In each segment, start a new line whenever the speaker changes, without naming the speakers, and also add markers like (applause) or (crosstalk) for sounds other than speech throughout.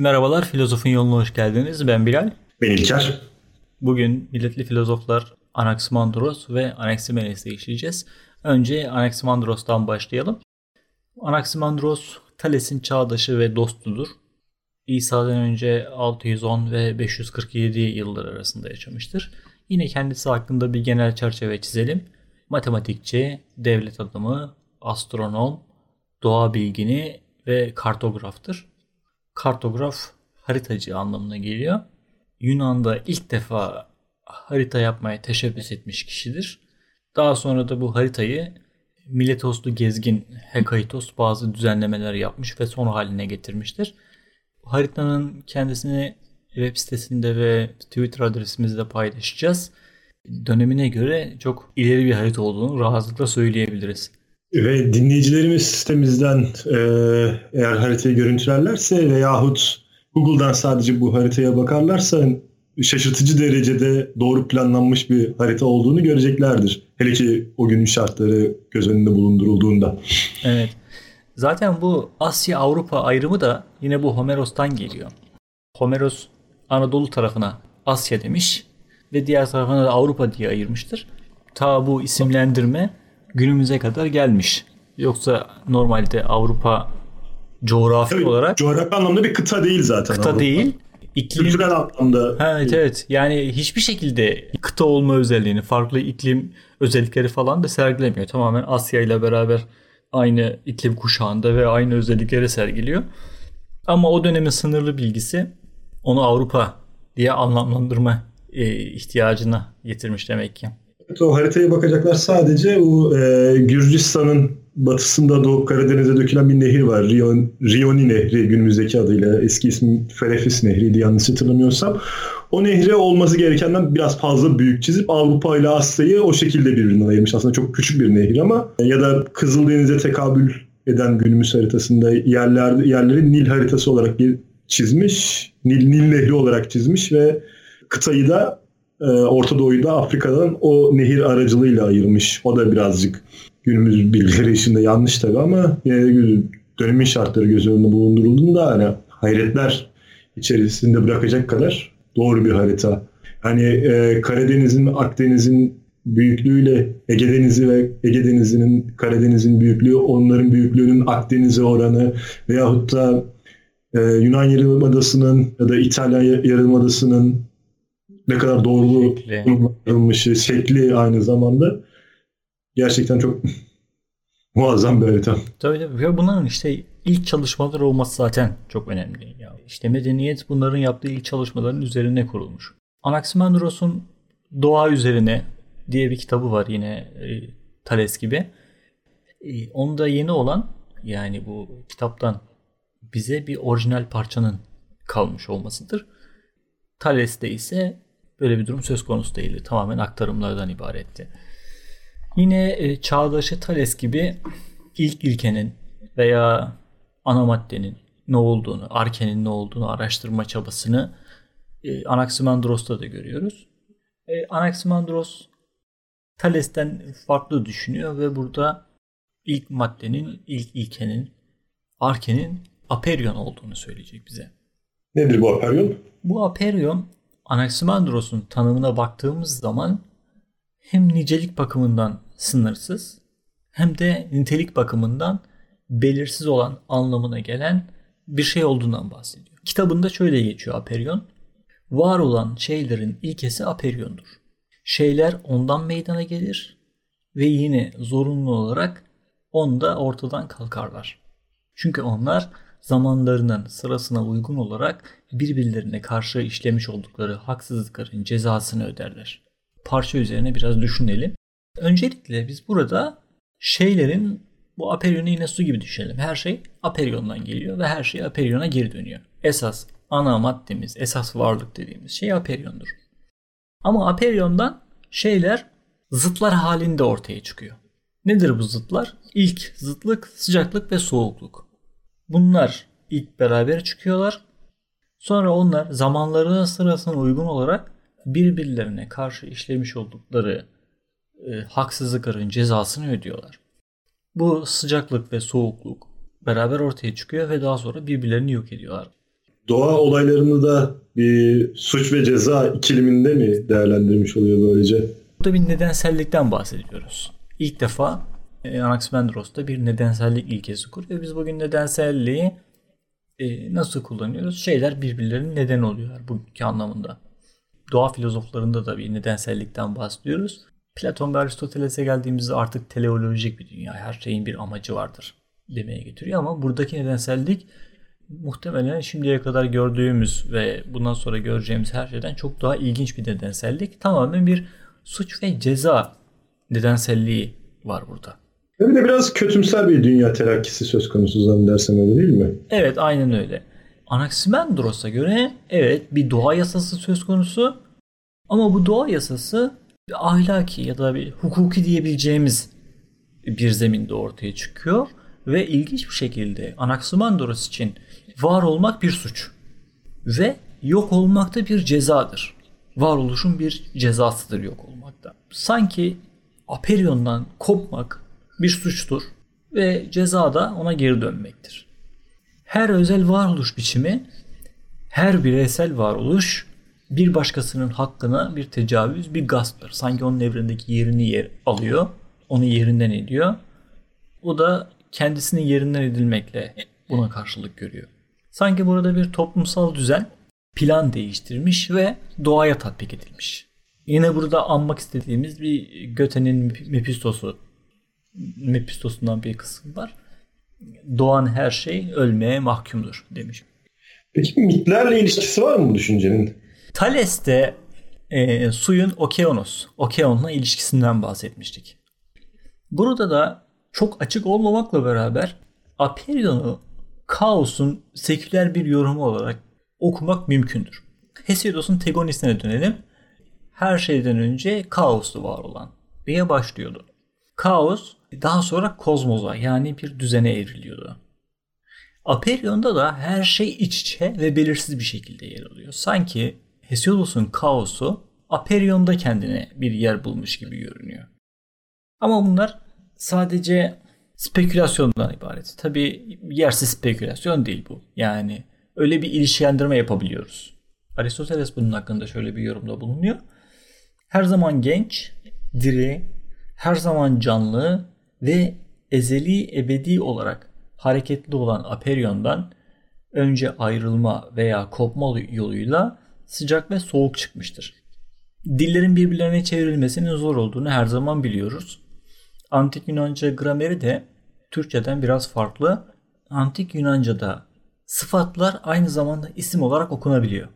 Merhabalar, Filozofun Yoluna hoş geldiniz. Ben Bilal.
Ben İlker.
Bugün milletli filozoflar Anaximandros ve Anaximenes'i işleyeceğiz. Önce Anaximandros'tan başlayalım. Anaximandros, Thales'in çağdaşı ve dostudur. İsa'dan önce 610 ve 547 yıllar arasında yaşamıştır. Yine kendisi hakkında bir genel çerçeve çizelim. Matematikçi, devlet adamı, astronom, doğa bilgini ve kartograftır. Kartograf haritacı anlamına geliyor. Yunan'da ilk defa harita yapmaya teşebbüs etmiş kişidir. Daha sonra da bu haritayı Miletoslu gezgin Hekaitos bazı düzenlemeler yapmış ve son haline getirmiştir. Haritanın kendisini web sitesinde ve Twitter adresimizde paylaşacağız. Dönemine göre çok ileri bir harita olduğunu rahatlıkla söyleyebiliriz.
Ve dinleyicilerimiz sitemizden e, eğer haritayı görüntülerlerse veyahut Google'dan sadece bu haritaya bakarlarsa şaşırtıcı derecede doğru planlanmış bir harita olduğunu göreceklerdir. Hele ki o günün şartları göz önünde bulundurulduğunda.
Evet. Zaten bu Asya-Avrupa ayrımı da yine bu Homeros'tan geliyor. Homeros Anadolu tarafına Asya demiş ve diğer tarafına da Avrupa diye ayırmıştır. Ta bu isimlendirme günümüze kadar gelmiş. Yoksa normalde Avrupa coğrafi
Tabii,
olarak
coğrafi anlamda bir kıta değil zaten.
kıta
Avrupa.
değil. İklim,
Kültürel anlamda.
Ha, evet evet. Yani hiçbir şekilde kıta olma özelliğini, farklı iklim özellikleri falan da sergilemiyor. Tamamen Asya ile beraber aynı iklim kuşağında ve aynı özellikleri sergiliyor. Ama o dönemin sınırlı bilgisi onu Avrupa diye anlamlandırma e, ihtiyacına getirmiş demek ki.
Evet, o haritaya bakacaklar sadece o e, Gürcistan'ın batısında doğup Karadeniz'e dökülen bir nehir var. Rion, Rioni Nehri günümüzdeki adıyla. Eski ismi Ferefis Nehri'ydi yanlış hatırlamıyorsam. O nehre olması gerekenden biraz fazla büyük çizip Avrupa ile Asya'yı o şekilde birbirinden ayırmış. Aslında çok küçük bir nehir ama ya da Kızıldeniz'e tekabül eden günümüz haritasında yerler, yerleri Nil haritası olarak çizmiş. Nil, Nil Nehri olarak çizmiş ve kıtayı da e, Orta Doğu'yu da Afrika'dan o nehir aracılığıyla ayırmış. O da birazcık günümüz bilgileri içinde yanlış tabi ama dönemin şartları göz önünde bulundurulduğunda hani hayretler içerisinde bırakacak kadar doğru bir harita. Hani e, Karadeniz'in, Akdeniz'in büyüklüğüyle Ege Denizi ve Ege Denizi'nin Karadeniz'in büyüklüğü, onların büyüklüğünün Akdeniz'e oranı veyahut da e, Yunan Yarımadası'nın ya da İtalya Yarımadası'nın ne kadar doğru kullanılmışı, şekli aynı zamanda gerçekten çok (laughs) muazzam bir harita.
Tabii tabii. Ve bunların işte ilk çalışmalar olması zaten çok önemli. Ya. İşte medeniyet bunların yaptığı ilk çalışmaların üzerine kurulmuş. Anaximandros'un Doğa Üzerine diye bir kitabı var yine e, Thales gibi. E, onda yeni olan yani bu kitaptan bize bir orijinal parçanın kalmış olmasıdır. Thales'te ise böyle bir durum söz konusu değildi. Tamamen aktarımlardan ibaretti. Yine e, çağdaşı Thales gibi ilk ilkenin veya ana maddenin ne olduğunu, arkenin ne olduğunu araştırma çabasını e, Anaximandros'ta da görüyoruz. E, Anaximandros Thales'ten farklı düşünüyor ve burada ilk maddenin, ilk ilkenin, arkenin aperyon olduğunu söyleyecek bize.
Nedir bu aperyon?
Bu aperyon Anaximandros'un tanımına baktığımız zaman hem nicelik bakımından sınırsız hem de nitelik bakımından belirsiz olan anlamına gelen bir şey olduğundan bahsediyor. Kitabında şöyle geçiyor aperyon. Var olan şeylerin ilkesi aperyondur. Şeyler ondan meydana gelir ve yine zorunlu olarak onda ortadan kalkarlar. Çünkü onlar zamanlarının sırasına uygun olarak birbirlerine karşı işlemiş oldukları haksızlıkların cezasını öderler. Parça üzerine biraz düşünelim. Öncelikle biz burada şeylerin bu aperyonu yine su gibi düşünelim. Her şey aperyondan geliyor ve her şey aperyona geri dönüyor. Esas ana maddemiz, esas varlık dediğimiz şey aperyondur. Ama aperyondan şeyler zıtlar halinde ortaya çıkıyor. Nedir bu zıtlar? İlk zıtlık sıcaklık ve soğukluk. Bunlar ilk beraber çıkıyorlar. Sonra onlar zamanlarının sırasına uygun olarak birbirlerine karşı işlemiş oldukları e, haksızlıkların cezasını ödüyorlar. Bu sıcaklık ve soğukluk beraber ortaya çıkıyor ve daha sonra birbirlerini yok ediyorlar.
doğa olaylarını da bir suç ve ceza ikiliminde mi değerlendirmiş oluyor böylece?
Burada bir nedensellikten bahsediyoruz. İlk defa Anaximandros'ta bir nedensellik ilkesi kuruyor. Biz bugün nedenselliği e, nasıl kullanıyoruz? Şeyler birbirlerinin neden oluyor bugünkü anlamında. Doğa filozoflarında da bir nedensellikten bahsediyoruz. Platon ve Aristoteles'e geldiğimizde artık teleolojik bir dünya. Her şeyin bir amacı vardır demeye getiriyor ama buradaki nedensellik muhtemelen şimdiye kadar gördüğümüz ve bundan sonra göreceğimiz her şeyden çok daha ilginç bir nedensellik. Tamamen bir suç ve ceza nedenselliği var burada.
Bir de biraz kötümser bir dünya telakkisi söz konusu zannedersem öyle değil mi?
Evet aynen öyle. Anaximandros'a göre evet bir doğa yasası söz konusu ama bu doğa yasası bir ahlaki ya da bir hukuki diyebileceğimiz bir zeminde ortaya çıkıyor ve ilginç bir şekilde Anaximandros için var olmak bir suç ve yok olmak da bir cezadır. Varoluşun bir cezasıdır yok olmakta. Sanki Aperion'dan kopmak bir suçtur ve ceza da ona geri dönmektir. Her özel varoluş biçimi, her bireysel varoluş bir başkasının hakkına bir tecavüz, bir gasptır. Sanki onun evrendeki yerini yer alıyor, onu yerinden ediyor. O da kendisinin yerinden edilmekle buna karşılık görüyor. Sanki burada bir toplumsal düzen plan değiştirmiş ve doğaya tatbik edilmiş. Yine burada anmak istediğimiz bir Göte'nin Mephistosu Mephistosundan bir kısım var. Doğan her şey ölmeye mahkumdur demiş.
Peki mitlerle ilişkisi var mı bu düşüncenin?
Thales'te e, suyun Okeanos, Okeon'la ilişkisinden bahsetmiştik. Burada da çok açık olmamakla beraber Aperion'u kaosun seküler bir yorumu olarak okumak mümkündür. Hesiodos'un Tegonis'ine dönelim. Her şeyden önce kaostu var olan diye başlıyordu. Kaos daha sonra kozmoza yani bir düzene evriliyordu. Aperion'da da her şey iç içe ve belirsiz bir şekilde yer alıyor. Sanki Hesiodos'un kaosu Aperion'da kendine bir yer bulmuş gibi görünüyor. Ama bunlar sadece spekülasyondan ibaret. Tabi yersiz spekülasyon değil bu. Yani öyle bir ilişkilendirme yapabiliyoruz. Aristoteles bunun hakkında şöyle bir yorumda bulunuyor. Her zaman genç, diri, her zaman canlı ve ezeli ebedi olarak hareketli olan Aperion'dan önce ayrılma veya kopma yoluyla sıcak ve soğuk çıkmıştır. Dillerin birbirlerine çevrilmesinin zor olduğunu her zaman biliyoruz. Antik Yunanca grameri de Türkçeden biraz farklı. Antik Yunanca'da sıfatlar aynı zamanda isim olarak okunabiliyor.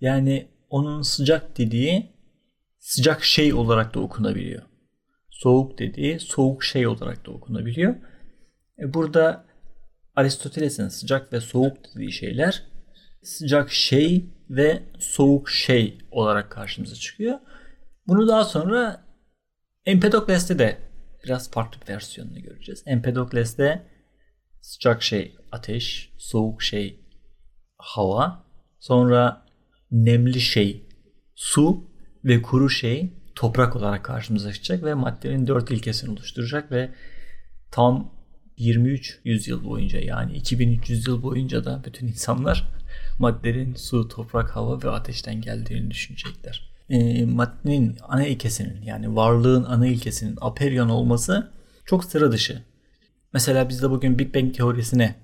Yani onun sıcak dediği sıcak şey olarak da okunabiliyor. Soğuk dediği soğuk şey olarak da okunabiliyor. E burada Aristoteles'in sıcak ve soğuk dediği şeyler sıcak şey ve soğuk şey olarak karşımıza çıkıyor. Bunu daha sonra Empedokles'te de biraz farklı bir versiyonunu göreceğiz. Empedokles'te sıcak şey ateş, soğuk şey hava, sonra nemli şey su ve kuru şey toprak olarak karşımıza çıkacak ve maddenin dört ilkesini oluşturacak ve tam 23 yüzyıl boyunca yani 2300 yıl boyunca da bütün insanlar (laughs) maddenin su, toprak, hava ve ateşten geldiğini düşünecekler. E, maddenin ana ilkesinin yani varlığın ana ilkesinin aperion olması çok sıra dışı. Mesela biz de bugün Big Bang teorisine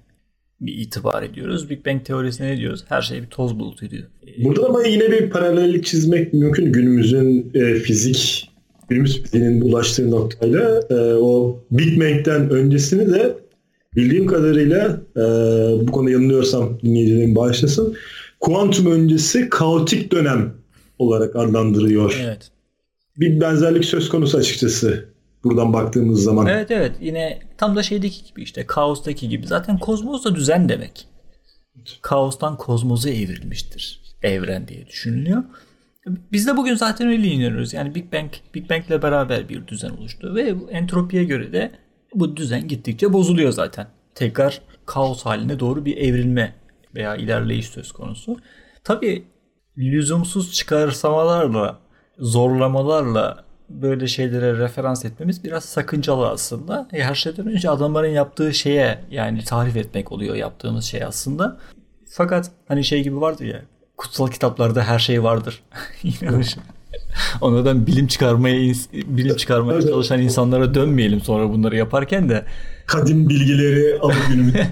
bir itibar ediyoruz. Big Bang teorisine ne diyoruz? Her şey bir toz bulutuydu.
Ee, Burada ama yine bir paralellik çizmek mümkün. Günümüzün e, fizik, günümüz fiziğinin ulaştığı noktayla e, o Big Bang'den öncesini de bildiğim kadarıyla e, bu konuda yanılıyorsam dinleyicilerim bağışlasın. Kuantum öncesi kaotik dönem olarak adlandırıyor.
Evet.
Bir benzerlik söz konusu açıkçası buradan baktığımız zaman.
Evet evet yine tam da şeydeki gibi işte kaostaki gibi zaten kozmos da düzen demek. Kaostan kozmoza evrilmiştir evren diye düşünülüyor. Biz de bugün zaten öyle inanıyoruz. Yani Big Bang Big Bang ile beraber bir düzen oluştu ve entropiye göre de bu düzen gittikçe bozuluyor zaten. Tekrar kaos haline doğru bir evrilme veya ilerleyiş söz konusu. Tabii lüzumsuz çıkarsamalarla, zorlamalarla böyle şeylere referans etmemiz biraz sakıncalı aslında. E her şeyden önce adamların yaptığı şeye yani tarif etmek oluyor yaptığımız şey aslında. Fakat hani şey gibi vardı ya kutsal kitaplarda her şey vardır. (laughs) İnanış. (laughs) Onlardan bilim çıkarmaya bilim çıkarmaya çalışan insanlara dönmeyelim sonra bunları yaparken de
kadim bilgileri alıp (laughs) günümüzde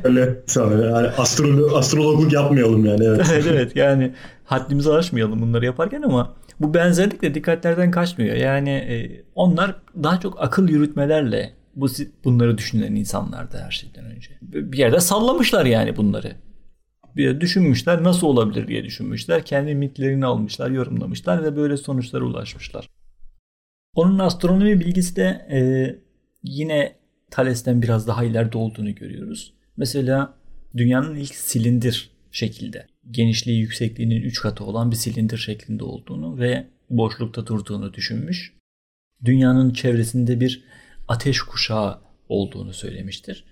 yani astrolo astrologluk yapmayalım yani.
Evet. evet evet yani haddimizi aşmayalım bunları yaparken ama bu benzerlik de dikkatlerden kaçmıyor. Yani e, onlar daha çok akıl yürütmelerle bu bunları düşünen insanlardı her şeyden önce. Bir yerde sallamışlar yani bunları. Bir düşünmüşler nasıl olabilir diye düşünmüşler. Kendi mitlerini almışlar, yorumlamışlar ve böyle sonuçlara ulaşmışlar. Onun astronomi bilgisi de e, yine Thales'ten biraz daha ileride olduğunu görüyoruz. Mesela dünyanın ilk silindir şekilde genişliği yüksekliğinin 3 katı olan bir silindir şeklinde olduğunu ve boşlukta durduğunu düşünmüş. Dünyanın çevresinde bir ateş kuşağı olduğunu söylemiştir.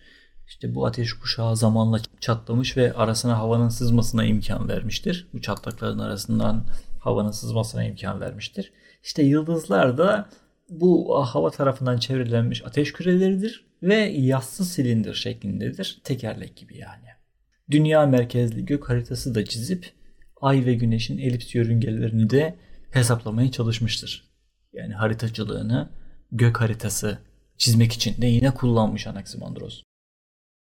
İşte bu ateş kuşağı zamanla çatlamış ve arasına havanın sızmasına imkan vermiştir. Bu çatlakların arasından havanın sızmasına imkan vermiştir. İşte yıldızlar da bu hava tarafından çevrilenmiş ateş küreleridir ve yassı silindir şeklindedir. Tekerlek gibi yani. Dünya merkezli gök haritası da çizip ay ve güneşin elips yörüngelerini de hesaplamaya çalışmıştır. Yani haritacılığını gök haritası çizmek için de yine kullanmış Anaximandros.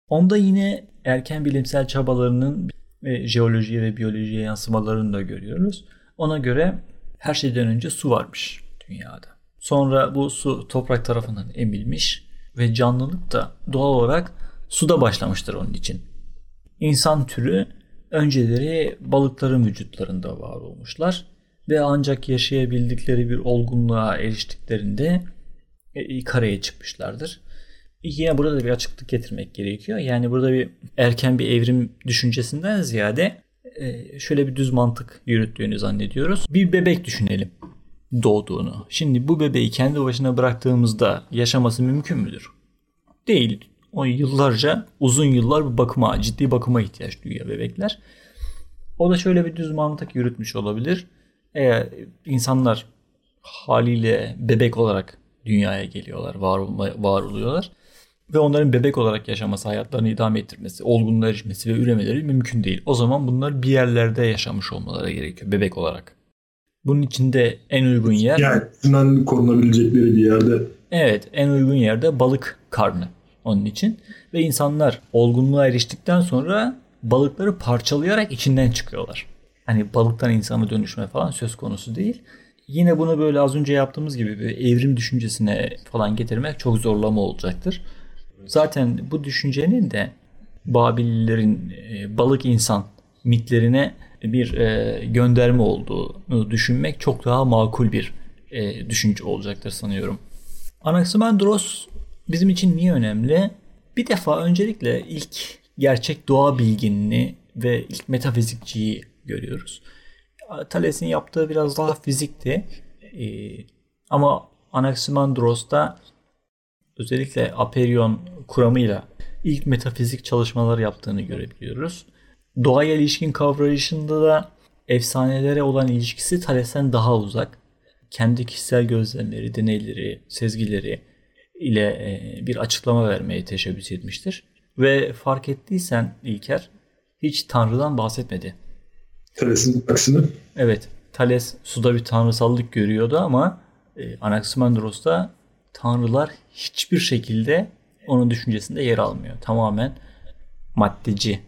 Onda yine erken bilimsel çabalarının ve jeolojiye ve biyolojiye yansımalarını da görüyoruz. Ona göre her şeyden önce su varmış dünyada. Sonra bu su toprak tarafından emilmiş ve canlılık da doğal olarak suda başlamıştır onun için. İnsan türü önceleri balıkların vücutlarında var olmuşlar ve ancak yaşayabildikleri bir olgunluğa eriştiklerinde e, karaya çıkmışlardır. Yine burada da bir açıklık getirmek gerekiyor. Yani burada bir erken bir evrim düşüncesinden ziyade e, şöyle bir düz mantık yürüttüğünü zannediyoruz. Bir bebek düşünelim doğduğunu. Şimdi bu bebeği kendi başına bıraktığımızda yaşaması mümkün müdür? Değil. O yıllarca uzun yıllar bir bakıma, ciddi bakıma ihtiyaç duyuyor bebekler. O da şöyle bir düz mantık yürütmüş olabilir. Eğer insanlar haliyle bebek olarak dünyaya geliyorlar, var, olma, var oluyorlar. Ve onların bebek olarak yaşaması, hayatlarını idame ettirmesi, olgunluğa erişmesi ve üremeleri mümkün değil. O zaman bunlar bir yerlerde yaşamış olmaları gerekiyor bebek olarak. Bunun içinde en uygun yer...
Yani korunabilecekleri bir yerde.
Evet, en uygun yerde balık karnı onun için. Ve insanlar olgunluğa eriştikten sonra balıkları parçalayarak içinden çıkıyorlar. Hani balıktan insana dönüşme falan söz konusu değil. Yine bunu böyle az önce yaptığımız gibi bir evrim düşüncesine falan getirmek çok zorlama olacaktır. Zaten bu düşüncenin de Babillerin e, balık insan mitlerine bir e, gönderme olduğunu düşünmek çok daha makul bir e, düşünce olacaktır sanıyorum. Anaximandros bizim için niye önemli? Bir defa öncelikle ilk gerçek doğa bilginini ve ilk metafizikçiyi görüyoruz. Thales'in yaptığı biraz daha fizikti. Ee, ama Anaximandros'ta özellikle Aperion kuramıyla ilk metafizik çalışmalar yaptığını görebiliyoruz. Doğaya ilişkin kavrayışında da efsanelere olan ilişkisi Thales'ten daha uzak. Kendi kişisel gözlemleri, deneyleri, sezgileri ile e, bir açıklama vermeye teşebbüs etmiştir. Ve fark ettiysen İlker hiç Tanrı'dan bahsetmedi.
Thales'in aksine.
Evet. Thales suda bir tanrısallık görüyordu ama e, Anaximandros'ta tanrılar hiçbir şekilde onun düşüncesinde yer almıyor. Tamamen maddeci.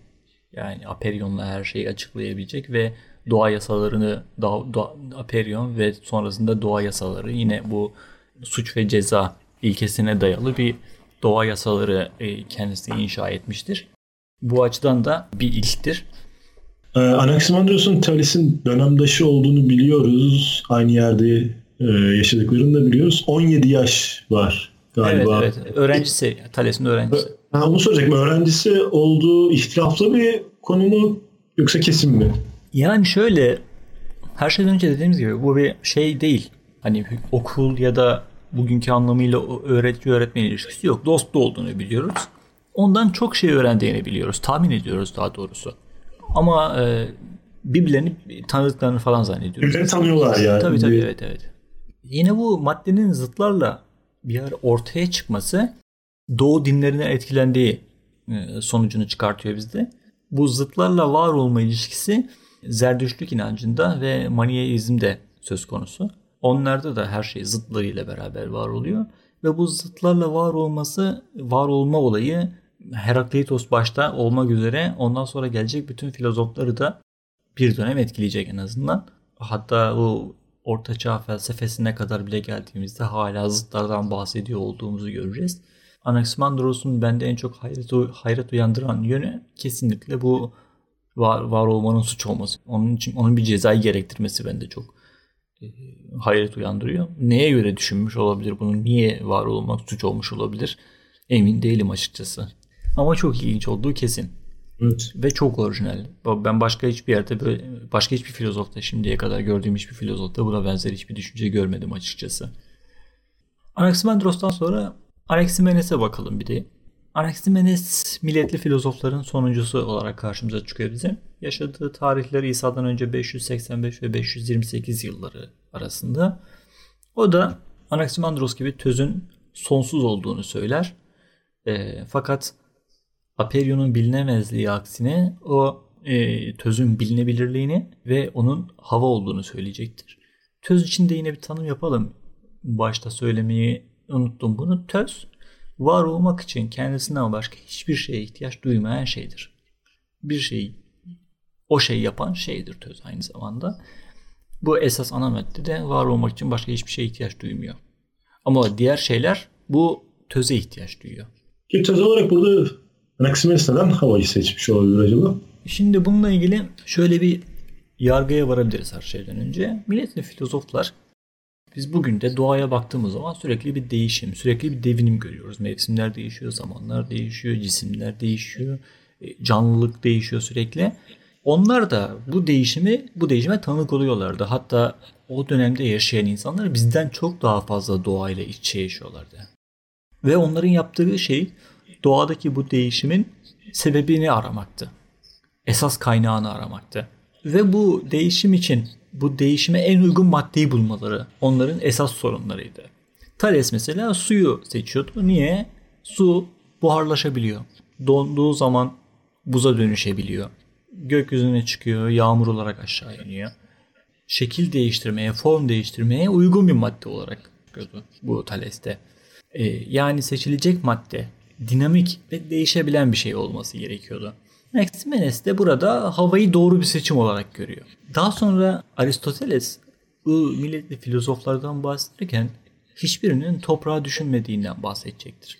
Yani Aperion'la her şeyi açıklayabilecek ve doğa yasalarını doğa, doğa, Aperion ve sonrasında doğa yasaları yine bu suç ve ceza ilkesine dayalı bir doğa yasaları e, kendisi inşa etmiştir. Bu açıdan da bir ilktir.
Ee, Anaximandros'un Thales'in dönemdaşı olduğunu biliyoruz. Aynı yerde e, yaşadıklarını da biliyoruz. 17 yaş var galiba.
Evet, evet. Öğrencisi. Thales'in öğrencisi.
Ha, onu soracaktım. Öğrencisi olduğu ihtilaflı bir konu mu yoksa kesin mi?
Yani şöyle her şeyden önce dediğimiz gibi bu bir şey değil. Hani okul ya da bugünkü anlamıyla öğretici öğretmen ilişkisi yok. Dost olduğunu biliyoruz. Ondan çok şey öğrendiğini biliyoruz. Tahmin ediyoruz daha doğrusu. Ama e, birbirlerini tanıdıklarını falan zannediyoruz.
Birbirlerini tanıyorlar yani.
Tabii tabii evet evet. Yine bu maddenin zıtlarla bir ara ortaya çıkması Doğu dinlerine etkilendiği e, sonucunu çıkartıyor bizde. Bu zıtlarla var olma ilişkisi Zerdüştlük inancında ve Maniyeizmde söz konusu. Onlarda da her şey zıtlarıyla beraber var oluyor. Ve bu zıtlarla var olması, var olma olayı Herakleitos başta olmak üzere ondan sonra gelecek bütün filozofları da bir dönem etkileyecek en azından. Hatta bu ortaçağ felsefesine kadar bile geldiğimizde hala zıtlardan bahsediyor olduğumuzu göreceğiz. Anaximandros'un bende en çok hayret, hayret uyandıran yönü kesinlikle bu var, var olmanın suç olması. Onun için onun bir cezayı gerektirmesi bende çok hayret uyandırıyor. Neye göre düşünmüş olabilir bunu? Niye var olmak suç olmuş olabilir? Emin değilim açıkçası. Ama çok ilginç olduğu kesin.
Evet.
Ve çok orijinal. Ben başka hiçbir yerde böyle başka hiçbir filozofta şimdiye kadar gördüğüm hiçbir filozofta buna benzer hiçbir düşünce görmedim açıkçası. Anaximandros'tan sonra Anaximenes'e bakalım bir de. Anaximenes milletli filozofların sonuncusu olarak karşımıza çıkıyor bize. Yaşadığı tarihler İsa'dan önce 585 ve 528 yılları arasında. O da Anaximandros gibi tözün sonsuz olduğunu söyler. E, fakat Aperion'un bilinemezliği aksine o e, tözün bilinebilirliğini ve onun hava olduğunu söyleyecektir. Töz içinde yine bir tanım yapalım. Başta söylemeyi unuttum bunu. Töz var olmak için kendisinden başka hiçbir şeye ihtiyaç duymayan şeydir. Bir şey o şey yapan şeydir töz aynı zamanda. Bu esas ana maddede var olmak için başka hiçbir şeye ihtiyaç duymuyor. Ama diğer şeyler bu töze ihtiyaç duyuyor.
Ki töz olarak burada Anaximenes neden havayı seçmiş olabilir acaba?
Şimdi bununla ilgili şöyle bir yargıya varabiliriz her şeyden önce. Milletli filozoflar biz bugün de doğaya baktığımız zaman sürekli bir değişim, sürekli bir devinim görüyoruz. Mevsimler değişiyor, zamanlar değişiyor, cisimler değişiyor, e, canlılık değişiyor sürekli. Onlar da bu değişimi, bu değişime tanık oluyorlardı. Hatta o dönemde yaşayan insanlar bizden çok daha fazla doğayla iç içe yaşıyorlardı. Ve onların yaptığı şey doğadaki bu değişimin sebebini aramaktı. Esas kaynağını aramaktı. Ve bu değişim için bu değişime en uygun maddeyi bulmaları onların esas sorunlarıydı. Thales mesela suyu seçiyordu. Niye? Su buharlaşabiliyor. Donduğu zaman buza dönüşebiliyor. Gökyüzüne çıkıyor, yağmur olarak aşağı iniyor. Şekil değiştirmeye, form değiştirmeye uygun bir madde olarak görüyordu bu Thales'te. Ee, yani seçilecek madde dinamik ve değişebilen bir şey olması gerekiyordu. Maximenes de burada havayı doğru bir seçim olarak görüyor. Daha sonra Aristoteles bu milletli filozoflardan bahsederken hiçbirinin toprağı düşünmediğinden bahsedecektir.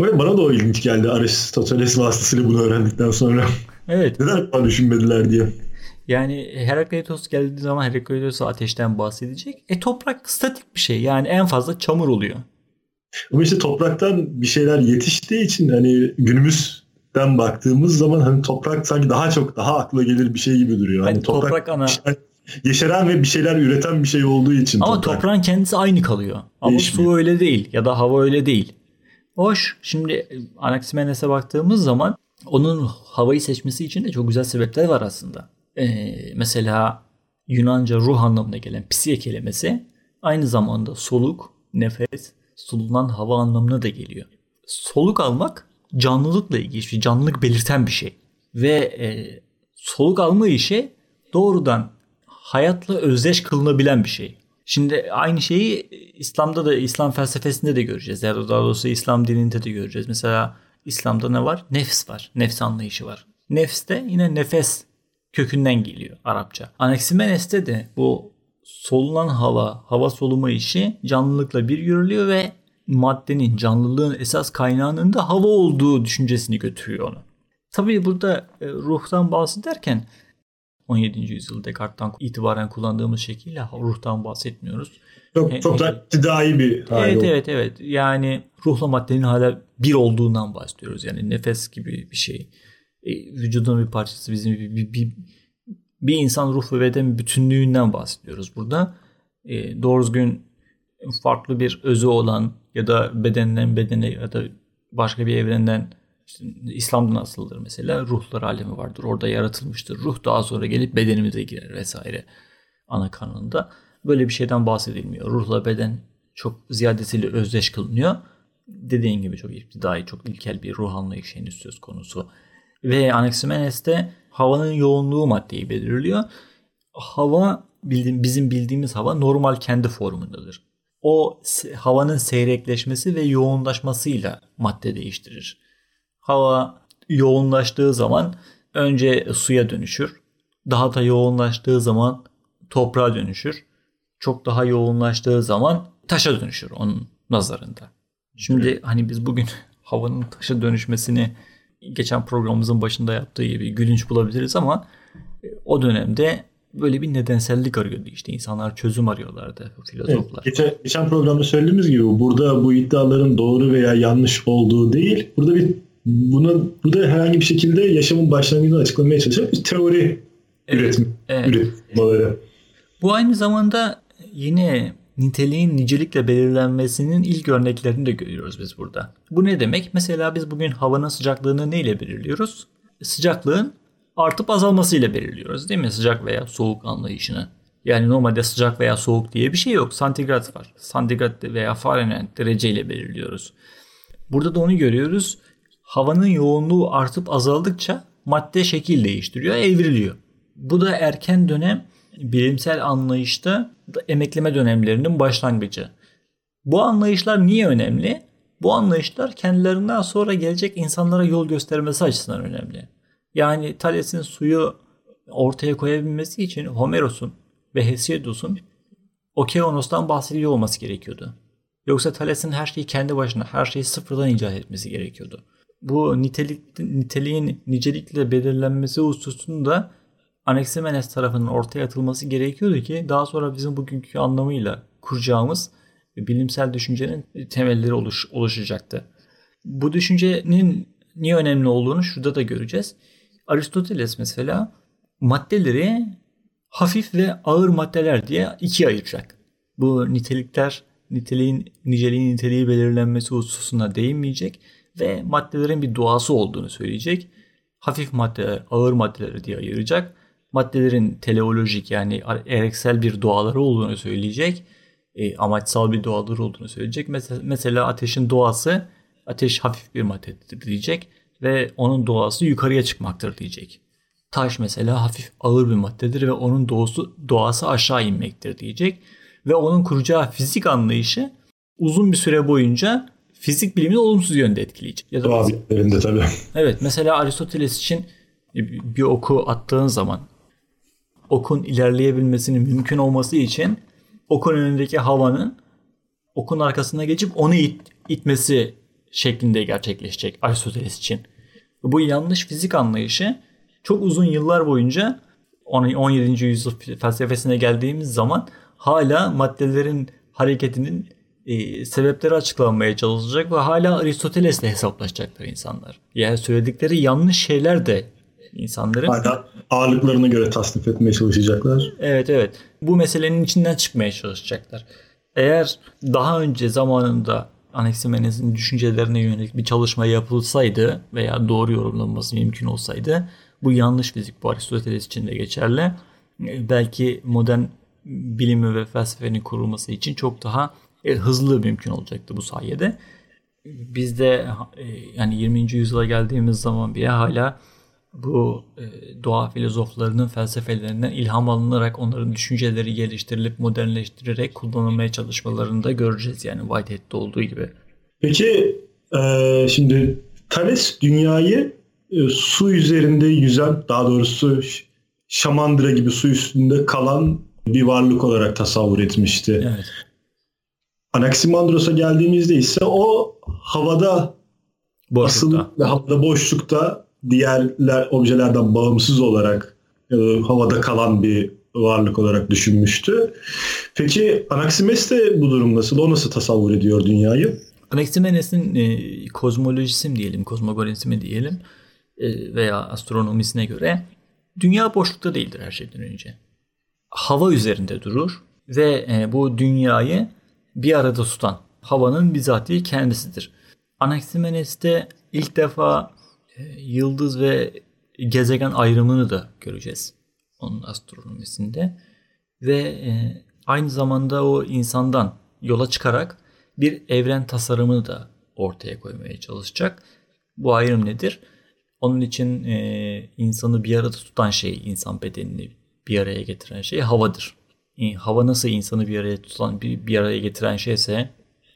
Ve bana da o ilginç geldi Aristoteles vasıtasıyla bunu öğrendikten sonra.
Evet. (laughs)
Neden bana düşünmediler diye.
Yani Herakleitos geldiği zaman Herakleitos ateşten bahsedecek. E toprak statik bir şey. Yani en fazla çamur oluyor.
Ama işte topraktan bir şeyler yetiştiği için hani günümüzden baktığımız zaman hani toprak sanki daha çok daha akla gelir bir şey gibi duruyor. Hani,
hani toprak, toprak ana
yeşeren ve bir şeyler üreten bir şey olduğu için.
Ama toprak. toprağın kendisi aynı kalıyor. Ama Değişmiyor. su öyle değil ya da hava öyle değil. Hoş. Şimdi Anaximenes'e baktığımız zaman onun havayı seçmesi için de çok güzel sebepler var aslında. Ee, mesela Yunanca ruh anlamına gelen psiye kelimesi aynı zamanda soluk, nefes, solunan hava anlamına da geliyor. Soluk almak canlılıkla ilgili şey, canlılık belirten bir şey. Ve e, soluk alma işi doğrudan hayatla özdeş kılınabilen bir şey. Şimdi aynı şeyi İslam'da da İslam felsefesinde de göreceğiz. Ya da daha doğrusu İslam dininde de göreceğiz. Mesela İslam'da ne var? Nefs var. Nefs anlayışı var. Nefs de yine nefes kökünden geliyor Arapça. Anaximenes'te de bu solunan hava, hava soluma işi canlılıkla bir yürülüyor ve maddenin, canlılığın esas kaynağının da hava olduğu düşüncesini götürüyor onu. Tabii burada e, ruhtan bahsederken 17. yüzyıl Descartes'tan itibaren kullandığımız şekilde ruhtan bahsetmiyoruz.
Çok, çok da iktidai bir
hali Evet evet evet. Yani ruhla maddenin hala bir olduğundan bahsediyoruz. Yani nefes gibi bir şey. E, vücudun bir parçası bizim bir, bir, bir, bir insan ruh ve beden bütünlüğünden bahsediyoruz burada. E, doğru düzgün farklı bir özü olan ya da bedenden bedene ya da başka bir evrenden işte İslam'da nasıldır mesela ruhlar alemi vardır. Orada yaratılmıştır. Ruh daha sonra gelip bedenimize girer vesaire ana kanında. Böyle bir şeyden bahsedilmiyor. Ruhla beden çok ziyadesiyle özdeş kılınıyor. Dediğin gibi çok iptidai, çok ilkel bir ruh anlayışı henüz söz konusu Ve Anaximenes'te havanın yoğunluğu maddeyi belirliyor. Hava bildiğim, bizim bildiğimiz hava normal kendi formundadır. O havanın seyrekleşmesi ve yoğunlaşmasıyla madde değiştirir. Hava yoğunlaştığı zaman önce suya dönüşür. Daha da yoğunlaştığı zaman toprağa dönüşür. Çok daha yoğunlaştığı zaman taşa dönüşür onun nazarında. Şimdi evet. hani biz bugün (laughs) havanın taşa dönüşmesini geçen programımızın başında yaptığı gibi gülünç bulabiliriz ama o dönemde böyle bir nedensellik arıyordu işte insanlar çözüm arıyorlardı filozoflar. Evet,
geçen, geçen programda söylediğimiz gibi burada bu iddiaların doğru veya yanlış olduğu değil. Burada bir buna burada herhangi bir şekilde yaşamın başlangıcını açıklamaya çalışan bir teori evet, üretim evet. üretmaları.
Bu aynı zamanda yine niteliğin nicelikle belirlenmesinin ilk örneklerini de görüyoruz biz burada. Bu ne demek? Mesela biz bugün havanın sıcaklığını neyle belirliyoruz? Sıcaklığın artıp azalmasıyla belirliyoruz değil mi? Sıcak veya soğuk anlayışını. Yani normalde sıcak veya soğuk diye bir şey yok. Santigrat var. Santigrat veya Fahrenheit dereceyle belirliyoruz. Burada da onu görüyoruz. Havanın yoğunluğu artıp azaldıkça madde şekil değiştiriyor, evriliyor. Bu da erken dönem bilimsel anlayışta emekleme dönemlerinin başlangıcı. Bu anlayışlar niye önemli? Bu anlayışlar kendilerinden sonra gelecek insanlara yol göstermesi açısından önemli. Yani Thales'in suyu ortaya koyabilmesi için Homeros'un ve Hesiodos'un Okeanos'tan bahsediyor olması gerekiyordu. Yoksa Thales'in her şeyi kendi başına, her şeyi sıfırdan icat etmesi gerekiyordu. Bu nitelik, niteliğin nicelikle belirlenmesi hususunda Anaximenes tarafından ortaya atılması gerekiyordu ki daha sonra bizim bugünkü anlamıyla kuracağımız bilimsel düşüncenin temelleri oluş, oluşacaktı. Bu düşüncenin niye önemli olduğunu şurada da göreceğiz. Aristoteles mesela maddeleri hafif ve ağır maddeler diye ikiye ayıracak. Bu nitelikler niteliğin niceliğin niteliği belirlenmesi hususuna değinmeyecek ve maddelerin bir doğası olduğunu söyleyecek. Hafif maddeler, ağır maddeler diye ayıracak maddelerin teleolojik yani ereksel bir doğaları olduğunu söyleyecek. E, amaçsal bir doğaları olduğunu söyleyecek. Mesela, mesela ateşin doğası ateş hafif bir maddedir diyecek ve onun doğası yukarıya çıkmaktır diyecek. Taş mesela hafif ağır bir maddedir ve onun doğası, doğası aşağı inmektir diyecek. Ve onun kuracağı fizik anlayışı uzun bir süre boyunca fizik bilimini olumsuz yönde etkileyecek.
Ya da Doğa bilimlerinde tabii.
Evet mesela Aristoteles için bir oku attığın zaman okun ilerleyebilmesinin mümkün olması için okun önündeki havanın okun arkasına geçip onu it, itmesi şeklinde gerçekleşecek Aristoteles için. Bu yanlış fizik anlayışı çok uzun yıllar boyunca 17. yüzyıl felsefesine geldiğimiz zaman hala maddelerin hareketinin e, sebepleri açıklanmaya çalışacak ve hala Aristoteles'le hesaplaşacaklar insanlar. Yani söyledikleri yanlış şeyler de insanların.
Hala ağırlıklarına göre tasnif etmeye çalışacaklar.
Evet evet. Bu meselenin içinden çıkmaya çalışacaklar. Eğer daha önce zamanında Anaximenes'in düşüncelerine yönelik bir çalışma yapılsaydı veya doğru yorumlanması mümkün olsaydı bu yanlış fizik bu Aristoteles için de geçerli. Belki modern bilimi ve felsefenin kurulması için çok daha e, hızlı mümkün olacaktı bu sayede. Bizde e, yani 20. yüzyıla geldiğimiz zaman bile hala bu e, doğa filozoflarının felsefelerinden ilham alınarak onların düşünceleri geliştirilip modernleştirerek kullanılmaya çalışmalarını da göreceğiz yani Whitehead'de olduğu gibi.
Peki e, şimdi Thales dünyayı e, su üzerinde yüzen daha doğrusu şamandıra gibi su üstünde kalan bir varlık olarak tasavvur etmişti. Evet. Anaximandros'a geldiğimizde ise o havada boşlukta. asıl havada boşlukta diğerler objelerden bağımsız olarak e, havada kalan bir varlık olarak düşünmüştü. Peki Anaximenes de bu durum nasıl? O nasıl tasavvur ediyor dünyayı?
Anaximandes'in e, kozmolojisi mi diyelim, kozmogorisi mi diyelim e, veya astronomisine göre dünya boşlukta değildir her şeyden önce. Hava üzerinde durur ve e, bu dünyayı bir arada tutan havanın bizatihi kendisidir. Anaximandes'te ilk defa yıldız ve gezegen ayrımını da göreceğiz onun astronomisinde ve e, aynı zamanda o insandan yola çıkarak bir evren tasarımını da ortaya koymaya çalışacak. Bu ayrım nedir? Onun için e, insanı bir arada tutan şey, insan bedenini bir araya getiren şey havadır. E, hava nasıl insanı bir araya tutan, bir, bir araya getiren şeyse,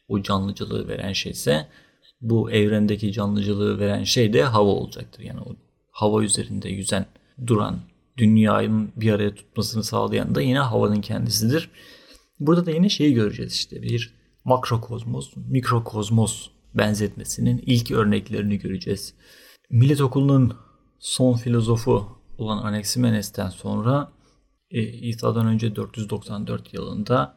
o canlıcılığı veren şeyse, bu evrendeki canlıcılığı veren şey de hava olacaktır. Yani o hava üzerinde yüzen, duran, dünyanın bir araya tutmasını sağlayan da yine havanın kendisidir. Burada da yine şeyi göreceğiz işte bir makrokozmos, mikrokozmos benzetmesinin ilk örneklerini göreceğiz. Millet Okulu'nun son filozofu olan Anaximenes'ten sonra e, İsa'dan önce 494 yılında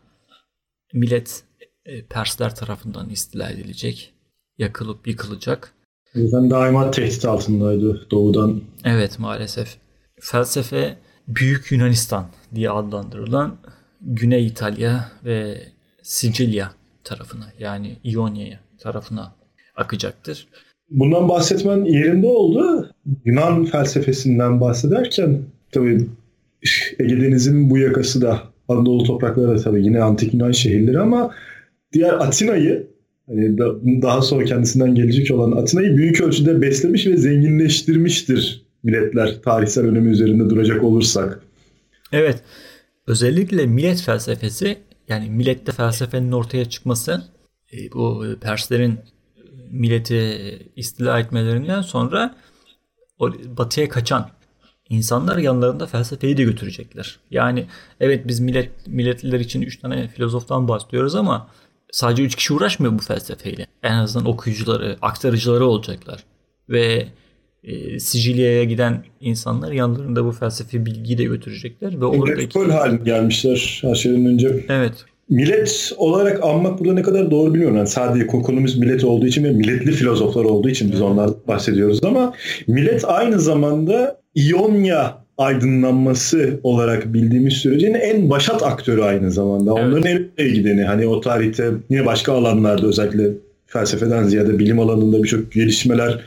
millet e, Persler tarafından istila edilecek, yakılıp yıkılacak.
Yüzden daima tehdit altındaydı doğudan.
Evet maalesef. Felsefe Büyük Yunanistan diye adlandırılan Güney İtalya ve Sicilya tarafına yani İonya tarafına akacaktır.
Bundan bahsetmen yerinde oldu. Yunan felsefesinden bahsederken tabii Ege Denizi'nin bu yakası da Anadolu toprakları da tabii yine antik Yunan şehirleri ama diğer Atina'yı hani daha sonra kendisinden gelecek olan Atina'yı büyük ölçüde beslemiş ve zenginleştirmiştir milletler tarihsel önemi üzerinde duracak olursak.
Evet. Özellikle millet felsefesi yani millette felsefenin ortaya çıkması e, bu Perslerin milleti istila etmelerinden sonra batıya kaçan insanlar yanlarında felsefeyi de götürecekler. Yani evet biz millet milletliler için 3 tane filozoftan bahsediyoruz ama sadece 3 kişi uğraşmıyor bu felsefeyle. En azından okuyucuları, aktarıcıları olacaklar. Ve e, Sicilya'ya giden insanlar yanlarında bu felsefi bilgiyi de götürecekler ve
oradaki metropol haline gelmişler her şeyden önce.
Evet.
Millet olarak anmak burada ne kadar doğru bilmiyorum. Yani sadece konumuz millet olduğu için ve milletli filozoflar olduğu için biz ondan bahsediyoruz ama millet aynı zamanda İonya aydınlanması olarak bildiğimiz sürecin en başat aktörü aynı zamanda. Evet. Onların en öne gideni. Hani o tarihte yine başka alanlarda özellikle felsefeden ziyade bilim alanında birçok gelişmeler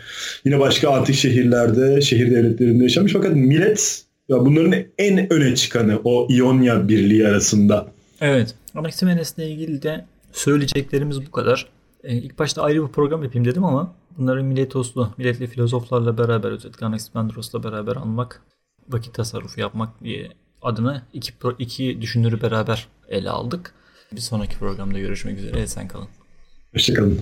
yine başka antik şehirlerde, şehir devletlerinde yaşamış. Fakat millet ya bunların en öne çıkanı o İonya birliği arasında.
Evet. Anaximenes'le ilgili de söyleyeceklerimiz bu kadar. Ee, ilk başta ayrı bir program yapayım dedim ama bunları milletoslu, milletli filozoflarla beraber özellikle Anaximandros'la beraber anmak, vakit tasarrufu yapmak diye adına iki, iki düşünürü beraber ele aldık. Bir sonraki programda görüşmek üzere. Sen kalın.
Hoşçakalın.